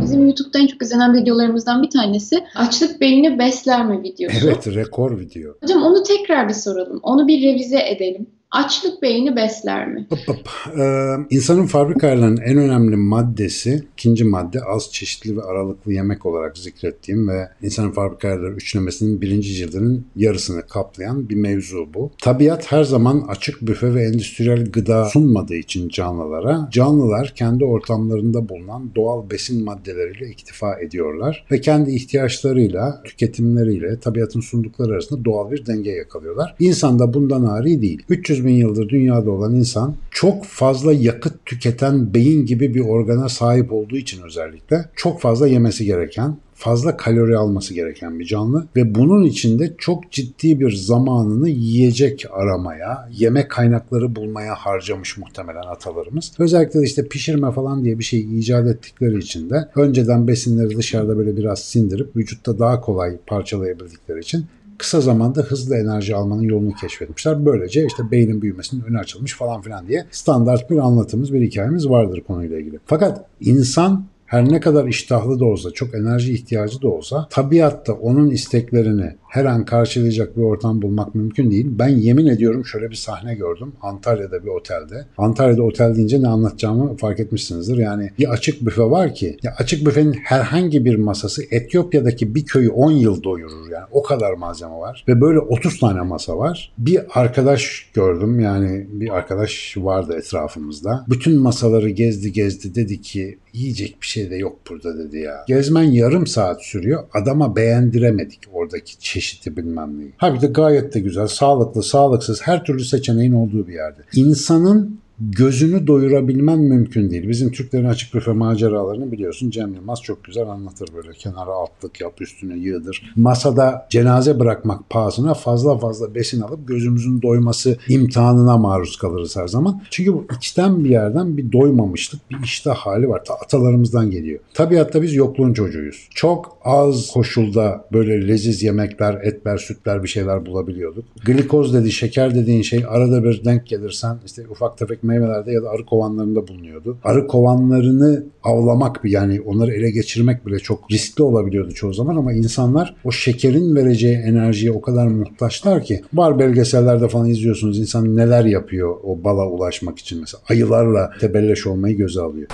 Bizim YouTube'da en çok izlenen videolarımızdan bir tanesi açlık beyni besler mi videosu. Evet rekor video. Hocam onu tekrar bir soralım. Onu bir revize edelim. Açlık beyni besler mi? Hop hop. Ee, insanın fabrika ayarlarının en önemli maddesi, ikinci madde az çeşitli ve aralıklı yemek olarak zikrettiğim ve insanın fabrika ayarları üçlemesinin birinci cildinin yarısını kaplayan bir mevzu bu. Tabiat her zaman açık büfe ve endüstriyel gıda sunmadığı için canlılara, canlılar kendi ortamlarında bulunan doğal besin maddeleriyle iktifa ediyorlar ve kendi ihtiyaçlarıyla, tüketimleriyle tabiatın sundukları arasında doğal bir denge yakalıyorlar. İnsan da bundan ari değil. 300 bin yıldır dünyada olan insan çok fazla yakıt tüketen beyin gibi bir organa sahip olduğu için özellikle çok fazla yemesi gereken, fazla kalori alması gereken bir canlı ve bunun içinde çok ciddi bir zamanını yiyecek aramaya, yemek kaynakları bulmaya harcamış muhtemelen atalarımız. Özellikle işte pişirme falan diye bir şey icat ettikleri için de önceden besinleri dışarıda böyle biraz sindirip vücutta daha kolay parçalayabildikleri için kısa zamanda hızlı enerji almanın yolunu keşfetmişler. Böylece işte beynin büyümesinin önü açılmış falan filan diye standart bir anlatımız, bir hikayemiz vardır konuyla ilgili. Fakat insan her ne kadar iştahlı da olsa, çok enerji ihtiyacı da olsa tabiatta onun isteklerini her an karşılayacak bir ortam bulmak mümkün değil. Ben yemin ediyorum şöyle bir sahne gördüm Antalya'da bir otelde. Antalya'da otel deyince ne anlatacağımı fark etmişsinizdir. Yani bir açık büfe var ki ya açık büfenin herhangi bir masası Etiyopya'daki bir köyü 10 yıl doyurur yani o kadar malzeme var. Ve böyle 30 tane masa var. Bir arkadaş gördüm yani bir arkadaş vardı etrafımızda. Bütün masaları gezdi gezdi dedi ki yiyecek bir şey de yok burada dedi ya. Gezmen yarım saat sürüyor. Adama beğendiremedik oradaki çeşidi bilmem neyi. Halbuki gayet de güzel, sağlıklı, sağlıksız her türlü seçeneğin olduğu bir yerde. İnsanın gözünü doyurabilmen mümkün değil. Bizim Türklerin açık büfe maceralarını biliyorsun. Cem Yılmaz çok güzel anlatır böyle. Kenara altlık yap, üstüne yığdır. Masada cenaze bırakmak pahasına fazla fazla besin alıp gözümüzün doyması imtihanına maruz kalırız her zaman. Çünkü bu içten bir yerden bir doymamışlık, bir iştah hali var. Ta atalarımızdan geliyor. Tabiatta biz yokluğun çocuğuyuz. Çok az koşulda böyle leziz yemekler, etler, sütler bir şeyler bulabiliyorduk. Glikoz dedi, şeker dediğin şey arada bir denk gelirsen işte ufak tefek meyvelerde ya da arı kovanlarında bulunuyordu. Arı kovanlarını avlamak yani onları ele geçirmek bile çok riskli olabiliyordu çoğu zaman ama insanlar o şekerin vereceği enerjiye o kadar muhtaçlar ki var belgesellerde falan izliyorsunuz insan neler yapıyor o bala ulaşmak için mesela ayılarla tebelleş olmayı göze alıyor.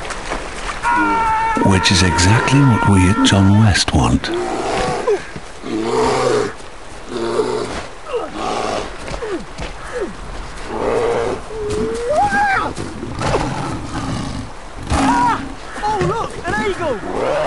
Which is exactly what we at John West want. go!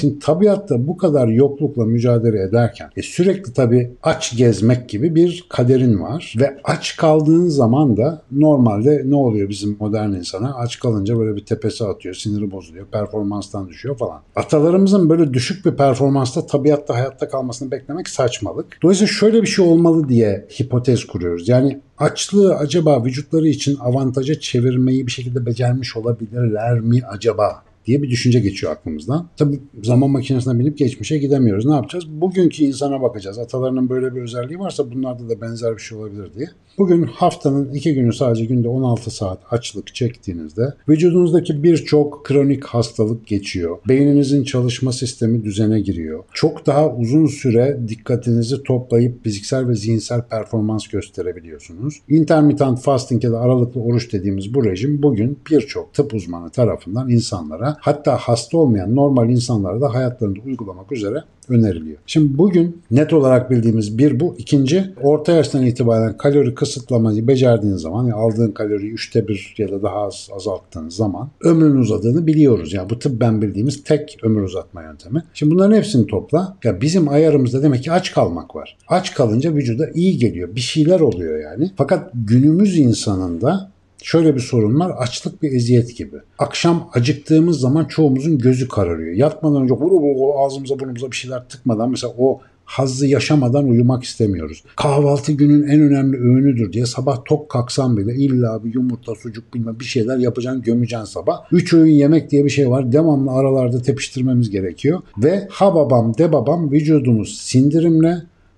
Şimdi tabiatta bu kadar yoklukla mücadele ederken e, sürekli tabii aç gezmek gibi bir kaderin var ve aç kaldığın zaman da normalde ne oluyor bizim modern insana? Aç kalınca böyle bir tepesi atıyor, siniri bozuluyor, performanstan düşüyor falan. Atalarımızın böyle düşük bir performansta tabiatta hayatta kalmasını beklemek saçmalık. Dolayısıyla şöyle bir şey olmalı diye hipotez kuruyoruz. Yani açlığı acaba vücutları için avantaja çevirmeyi bir şekilde becermiş olabilirler mi acaba diye bir düşünce geçiyor aklımızdan. Tabi zaman makinesine binip geçmişe gidemiyoruz. Ne yapacağız? Bugünkü insana bakacağız. Atalarının böyle bir özelliği varsa bunlarda da benzer bir şey olabilir diye. Bugün haftanın iki günü sadece günde 16 saat açlık çektiğinizde vücudunuzdaki birçok kronik hastalık geçiyor. Beyninizin çalışma sistemi düzene giriyor. Çok daha uzun süre dikkatinizi toplayıp fiziksel ve zihinsel performans gösterebiliyorsunuz. Intermittent fasting ya da aralıklı oruç dediğimiz bu rejim bugün birçok tıp uzmanı tarafından insanlara hatta hasta olmayan normal insanlara da hayatlarında uygulamak üzere öneriliyor. Şimdi bugün net olarak bildiğimiz bir bu. İkinci orta yaştan itibaren kalori kısıtlamayı becerdiğin zaman yani aldığın kaloriyi üçte bir ya da daha az azalttığın zaman ömrün uzadığını biliyoruz. Yani bu tıbben bildiğimiz tek ömür uzatma yöntemi. Şimdi bunların hepsini topla. Ya bizim ayarımızda demek ki aç kalmak var. Aç kalınca vücuda iyi geliyor. Bir şeyler oluyor yani. Fakat günümüz insanında Şöyle bir sorun var. Açlık bir eziyet gibi. Akşam acıktığımız zaman çoğumuzun gözü kararıyor. Yatmadan önce vuru vuru ağzımıza burnumuza bir şeyler tıkmadan mesela o hazzı yaşamadan uyumak istemiyoruz. Kahvaltı günün en önemli öğünüdür diye sabah tok kalksan bile illa bir yumurta, sucuk bilmem bir şeyler yapacaksın gömeceksin sabah. Üç öğün yemek diye bir şey var. Devamlı aralarda tepiştirmemiz gerekiyor. Ve ha babam de babam vücudumuz sindirimle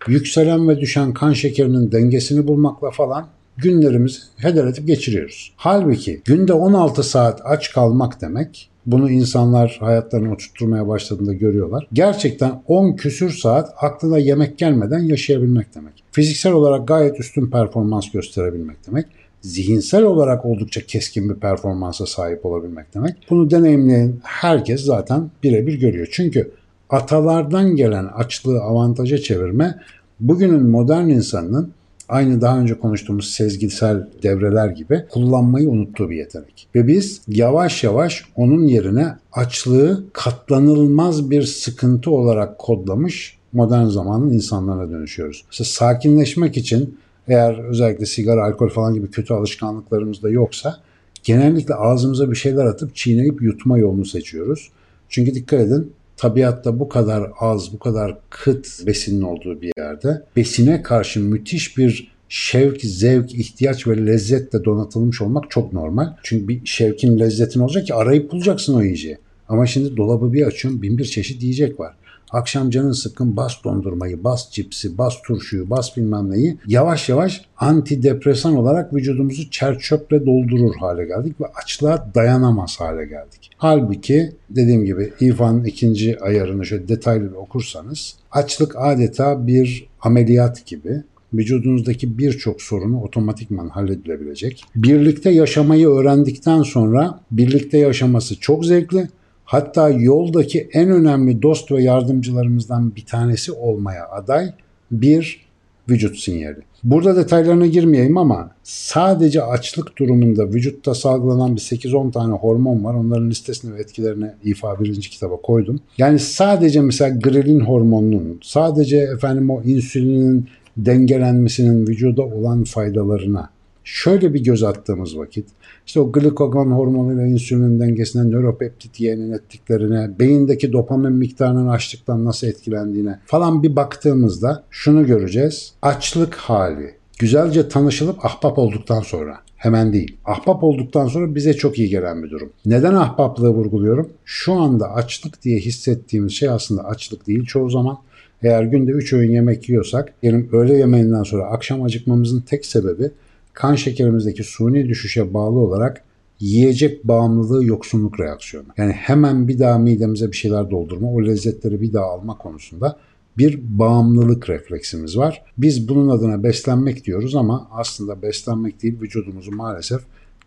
yükselen ve düşen kan şekerinin dengesini bulmakla falan günlerimizi heder edip geçiriyoruz. Halbuki günde 16 saat aç kalmak demek bunu insanlar hayatlarını oturtmaya başladığında görüyorlar. Gerçekten 10 küsür saat aklına yemek gelmeden yaşayabilmek demek. Fiziksel olarak gayet üstün performans gösterebilmek demek zihinsel olarak oldukça keskin bir performansa sahip olabilmek demek. Bunu deneyimleyen herkes zaten birebir görüyor. Çünkü atalardan gelen açlığı avantaja çevirme bugünün modern insanının aynı daha önce konuştuğumuz sezgisel devreler gibi kullanmayı unuttuğu bir yetenek. Ve biz yavaş yavaş onun yerine açlığı katlanılmaz bir sıkıntı olarak kodlamış modern zamanın insanlarına dönüşüyoruz. İşte sakinleşmek için eğer özellikle sigara, alkol falan gibi kötü alışkanlıklarımız da yoksa genellikle ağzımıza bir şeyler atıp çiğneyip yutma yolunu seçiyoruz. Çünkü dikkat edin tabiatta bu kadar az, bu kadar kıt besinin olduğu bir yerde besine karşı müthiş bir şevk, zevk, ihtiyaç ve lezzetle donatılmış olmak çok normal. Çünkü bir şevkin, lezzetin olacak ki arayıp bulacaksın o yiyeceği. Ama şimdi dolabı bir açıyorum bin bir çeşit yiyecek var. Akşam canın sıkkın bas dondurmayı, bas cipsi, bas turşuyu, bas bilmem neyi. Yavaş yavaş antidepresan olarak vücudumuzu çerçöple doldurur hale geldik ve açlığa dayanamaz hale geldik. Halbuki dediğim gibi İFA'nın ikinci ayarını şöyle detaylı bir okursanız açlık adeta bir ameliyat gibi vücudunuzdaki birçok sorunu otomatikman halledilebilecek. Birlikte yaşamayı öğrendikten sonra birlikte yaşaması çok zevkli hatta yoldaki en önemli dost ve yardımcılarımızdan bir tanesi olmaya aday bir vücut sinyali. Burada detaylarına girmeyeyim ama sadece açlık durumunda vücutta salgılanan bir 8-10 tane hormon var. Onların listesini ve etkilerini İFA birinci kitaba koydum. Yani sadece mesela grelin hormonunun, sadece efendim o insülinin dengelenmesinin vücuda olan faydalarına şöyle bir göz attığımız vakit işte o glikogon hormonuyla insülinin dengesine, nöropeptit yeğenin ettiklerine, beyindeki dopamin miktarının açlıktan nasıl etkilendiğine falan bir baktığımızda şunu göreceğiz. Açlık hali güzelce tanışılıp ahbap olduktan sonra hemen değil. Ahbap olduktan sonra bize çok iyi gelen bir durum. Neden ahbaplığı vurguluyorum? Şu anda açlık diye hissettiğimiz şey aslında açlık değil çoğu zaman. Eğer günde 3 öğün yemek yiyorsak, yani öğle yemeğinden sonra akşam acıkmamızın tek sebebi kan şekerimizdeki suni düşüşe bağlı olarak yiyecek bağımlılığı yoksunluk reaksiyonu. Yani hemen bir daha midemize bir şeyler doldurma, o lezzetleri bir daha alma konusunda bir bağımlılık refleksimiz var. Biz bunun adına beslenmek diyoruz ama aslında beslenmek değil vücudumuzu maalesef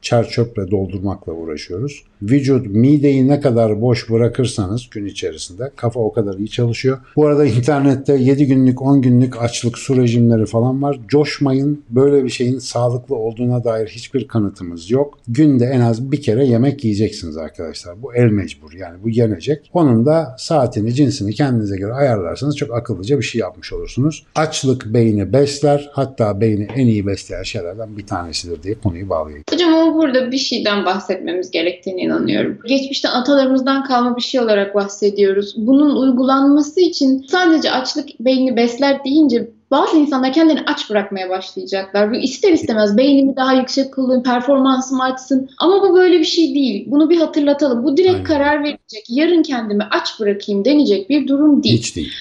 çer çöple doldurmakla uğraşıyoruz. Vücut mideyi ne kadar boş bırakırsanız gün içerisinde kafa o kadar iyi çalışıyor. Bu arada internette 7 günlük 10 günlük açlık su rejimleri falan var. Coşmayın böyle bir şeyin sağlıklı olduğuna dair hiçbir kanıtımız yok. Günde en az bir kere yemek yiyeceksiniz arkadaşlar. Bu el mecbur yani bu yenecek. Onun da saatini cinsini kendinize göre ayarlarsanız çok akıllıca bir şey yapmış olursunuz. Açlık beyni besler hatta beyni en iyi besleyen şeylerden bir tanesidir diye konuyu bağlayayım. Hocam burada bir şeyden bahsetmemiz gerektiğini inanıyorum. Geçmişte atalarımızdan kalma bir şey olarak bahsediyoruz. Bunun uygulanması için sadece açlık beyni besler deyince bazı insanlar kendini aç bırakmaya başlayacaklar. Bu ister istemez beynimi daha yüksek kılayım, performansım artsın. Ama bu böyle bir şey değil. Bunu bir hatırlatalım. Bu direkt Aynen. karar verecek, yarın kendimi aç bırakayım denecek bir durum değil. Hiç değil.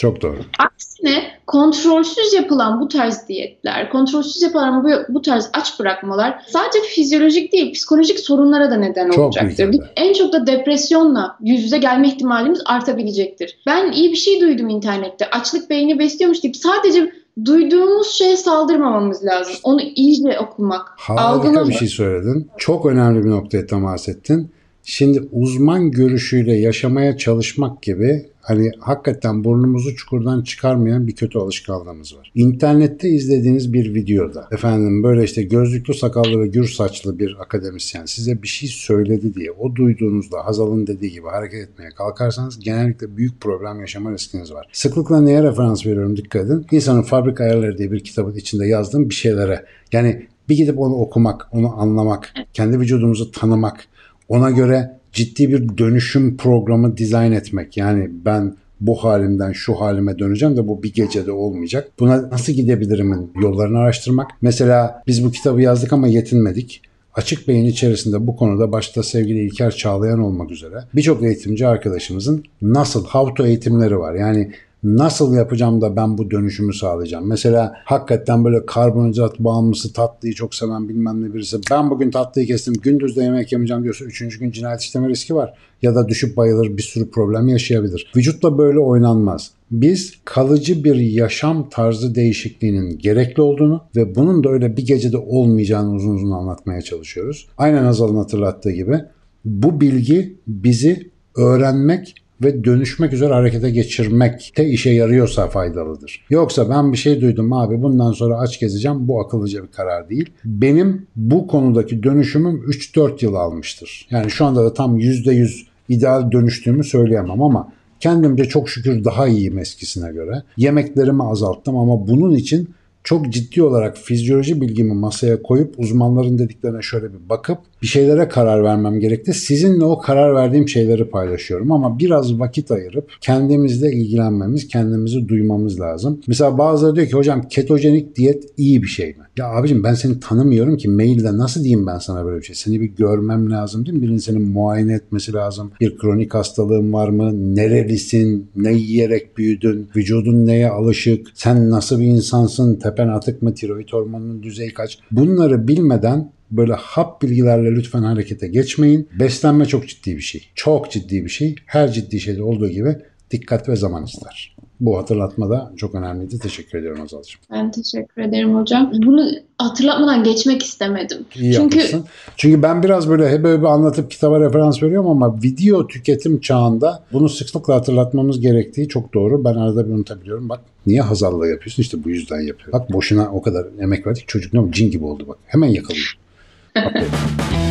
Çok doğru. Aksine kontrolsüz yapılan bu tarz diyetler, kontrolsüz yapılan bu, bu tarz aç bırakmalar sadece fizyolojik değil, psikolojik sorunlara da neden Çok olacaktır. büyük En çok da depresyonla yüz yüze gelme ihtimalimiz artabilecektir. Ben iyi bir şey duydum internette. Açlık beyni besliyormuş deyip sadece duyduğumuz şeye saldırmamamız lazım. Onu iyice okumak, Harika algılamak. bir şey söyledin. Çok önemli bir noktaya temas ettin. Şimdi uzman görüşüyle yaşamaya çalışmak gibi hani hakikaten burnumuzu çukurdan çıkarmayan bir kötü alışkanlığımız var. İnternette izlediğiniz bir videoda efendim böyle işte gözlüklü sakallı ve gür saçlı bir akademisyen size bir şey söyledi diye o duyduğunuzda Hazal'ın dediği gibi hareket etmeye kalkarsanız genellikle büyük problem yaşama riskiniz var. Sıklıkla neye referans veriyorum dikkat edin. İnsanın Fabrika Ayarları diye bir kitabın içinde yazdığım bir şeylere yani bir gidip onu okumak, onu anlamak, kendi vücudumuzu tanımak, ona göre ciddi bir dönüşüm programı dizayn etmek. Yani ben bu halimden şu halime döneceğim de bu bir gecede olmayacak. Buna nasıl gidebilirimin yollarını araştırmak. Mesela biz bu kitabı yazdık ama yetinmedik. Açık Beyin içerisinde bu konuda başta sevgili İlker Çağlayan olmak üzere birçok eğitimci arkadaşımızın nasıl, how to eğitimleri var. Yani Nasıl yapacağım da ben bu dönüşümü sağlayacağım? Mesela hakikaten böyle karbonhidrat bağımlısı tatlıyı çok seven bilmem ne birisi ben bugün tatlıyı kestim gündüz de yemek yemeyeceğim diyorsa üçüncü gün cinayet işleme riski var. Ya da düşüp bayılır bir sürü problem yaşayabilir. Vücutla böyle oynanmaz. Biz kalıcı bir yaşam tarzı değişikliğinin gerekli olduğunu ve bunun da öyle bir gecede olmayacağını uzun uzun anlatmaya çalışıyoruz. Aynen Hazal'ın hatırlattığı gibi bu bilgi bizi öğrenmek ve dönüşmek üzere harekete geçirmekte işe yarıyorsa faydalıdır. Yoksa ben bir şey duydum abi bundan sonra aç gezeceğim bu akıllıca bir karar değil. Benim bu konudaki dönüşümüm 3-4 yıl almıştır. Yani şu anda da tam %100 ideal dönüştüğümü söyleyemem ama kendimce çok şükür daha iyiyim eskisine göre. Yemeklerimi azalttım ama bunun için çok ciddi olarak fizyoloji bilgimi masaya koyup uzmanların dediklerine şöyle bir bakıp bir şeylere karar vermem gerekti. Sizinle o karar verdiğim şeyleri paylaşıyorum ama biraz vakit ayırıp kendimizle ilgilenmemiz, kendimizi duymamız lazım. Mesela bazıları diyor ki hocam ketojenik diyet iyi bir şey mi? Ya abicim ben seni tanımıyorum ki mailde nasıl diyeyim ben sana böyle bir şey? Seni bir görmem lazım değil mi? Birinin seni muayene etmesi lazım. Bir kronik hastalığın var mı? Nerelisin? Ne yiyerek büyüdün? Vücudun neye alışık? Sen nasıl bir insansın? Tepen atık mı? Tiroid hormonunun düzeyi kaç? Bunları bilmeden böyle hap bilgilerle lütfen harekete geçmeyin. Beslenme çok ciddi bir şey. Çok ciddi bir şey. Her ciddi şeyde olduğu gibi dikkat ve zaman ister. Bu hatırlatma da çok önemliydi. Teşekkür ediyorum Azal'cığım. Ben teşekkür ederim hocam. Bunu hatırlatmadan geçmek istemedim. İyi Çünkü yapmışsın. Çünkü ben biraz böyle hep böyle anlatıp kitaba referans veriyorum ama video tüketim çağında bunu sıklıkla hatırlatmamız gerektiği çok doğru. Ben arada bir unutabiliyorum. Bak niye Hazal'la yapıyorsun? İşte bu yüzden yapıyor. Bak boşuna o kadar emek verdik. Çocuk ne? Cin gibi oldu bak. Hemen yakalıyor. Okay.